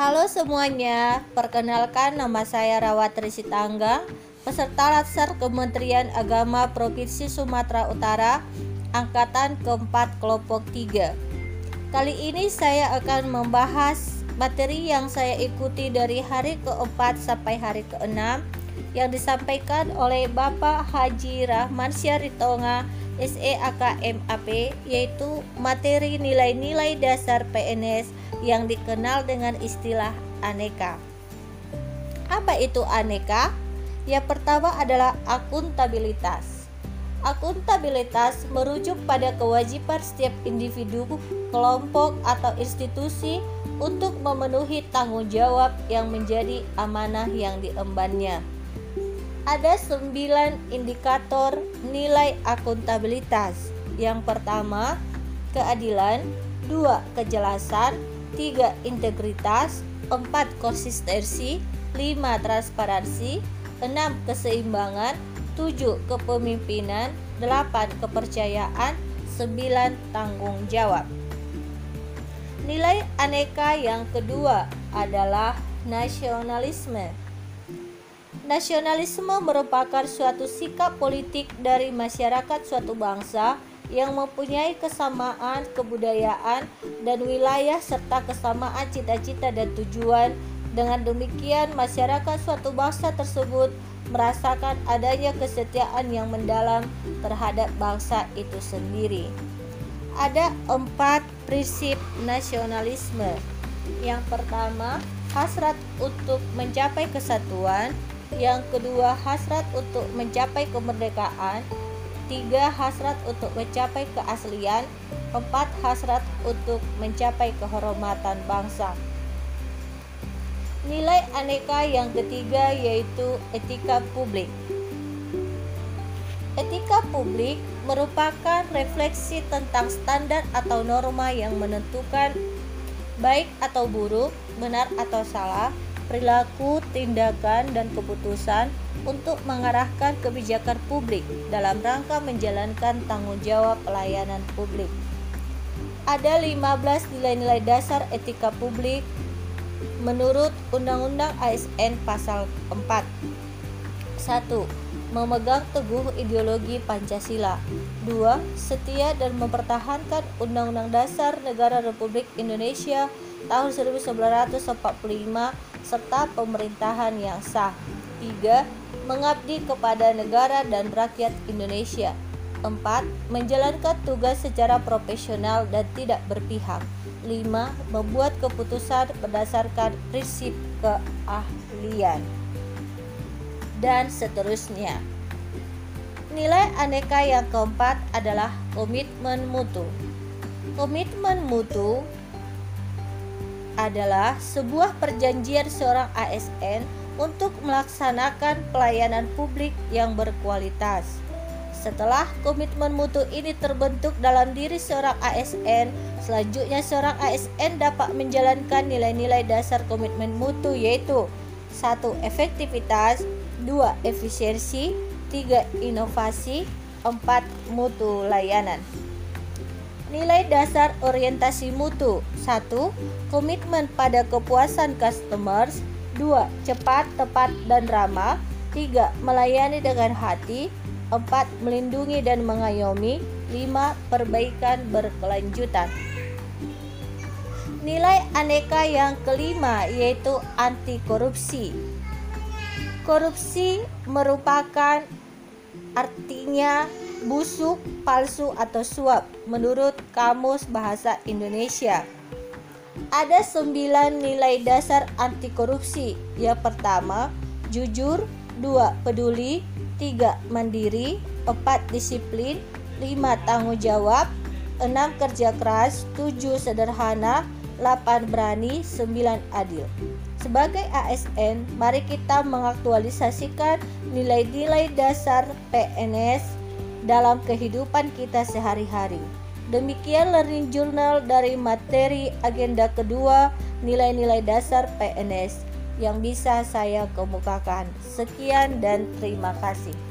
Halo semuanya, perkenalkan nama saya Rawatri Sitangga, peserta Latsar Kementerian Agama Provinsi Sumatera Utara, Angkatan keempat kelompok 3. Kali ini saya akan membahas materi yang saya ikuti dari hari keempat sampai hari keenam yang disampaikan oleh Bapak Haji Rahman Syaritonga SEAKMAP yaitu materi nilai-nilai dasar PNS yang dikenal dengan istilah aneka. Apa itu aneka? Yang pertama adalah akuntabilitas. Akuntabilitas merujuk pada kewajiban setiap individu, kelompok, atau institusi untuk memenuhi tanggung jawab yang menjadi amanah yang diembannya. Ada sembilan indikator nilai akuntabilitas. Yang pertama, keadilan, dua kejelasan, 3. Integritas 4. Konsistensi 5. Transparansi 6. Keseimbangan 7. Kepemimpinan 8. Kepercayaan 9. Tanggung jawab Nilai aneka yang kedua adalah nasionalisme. Nasionalisme merupakan suatu sikap politik dari masyarakat suatu bangsa yang mempunyai kesamaan kebudayaan dan wilayah serta kesamaan cita-cita dan tujuan. Dengan demikian, masyarakat suatu bangsa tersebut merasakan adanya kesetiaan yang mendalam terhadap bangsa itu sendiri. Ada empat prinsip nasionalisme. Yang pertama, hasrat untuk mencapai kesatuan. Yang kedua, hasrat untuk mencapai kemerdekaan tiga hasrat untuk mencapai keaslian, empat hasrat untuk mencapai kehormatan bangsa. Nilai aneka yang ketiga yaitu etika publik. Etika publik merupakan refleksi tentang standar atau norma yang menentukan baik atau buruk, benar atau salah, perilaku, tindakan, dan keputusan untuk mengarahkan kebijakan publik dalam rangka menjalankan tanggung jawab pelayanan publik. Ada 15 nilai-nilai dasar etika publik menurut Undang-Undang ASN pasal 4. 1. Memegang teguh ideologi Pancasila. 2. Setia dan mempertahankan Undang-Undang Dasar Negara Republik Indonesia tahun 1945 serta pemerintahan yang sah. 3. Mengabdi kepada negara dan rakyat Indonesia. 4. Menjalankan tugas secara profesional dan tidak berpihak. 5. Membuat keputusan berdasarkan prinsip keahlian. Dan seterusnya. Nilai aneka yang keempat adalah komitmen mutu. Komitmen mutu adalah sebuah perjanjian seorang ASN untuk melaksanakan pelayanan publik yang berkualitas. Setelah komitmen mutu ini terbentuk dalam diri seorang ASN, selanjutnya seorang ASN dapat menjalankan nilai-nilai dasar komitmen mutu yaitu 1. Efektivitas 2. Efisiensi 3. Inovasi 4. Mutu layanan Nilai dasar orientasi mutu 1. Komitmen pada kepuasan customers 2. Cepat, tepat, dan ramah 3. Melayani dengan hati 4. Melindungi dan mengayomi 5. Perbaikan berkelanjutan Nilai aneka yang kelima yaitu anti korupsi Korupsi merupakan artinya busuk, palsu, atau suap menurut Kamus Bahasa Indonesia. Ada sembilan nilai dasar anti korupsi. Yang pertama, jujur, dua peduli, tiga mandiri, empat disiplin, lima tanggung jawab, enam kerja keras, tujuh sederhana, 8 berani, 9 adil. Sebagai ASN, mari kita mengaktualisasikan nilai-nilai dasar PNS dalam kehidupan kita sehari-hari. Demikian Learning Journal dari materi agenda kedua nilai-nilai dasar PNS yang bisa saya kemukakan. Sekian dan terima kasih.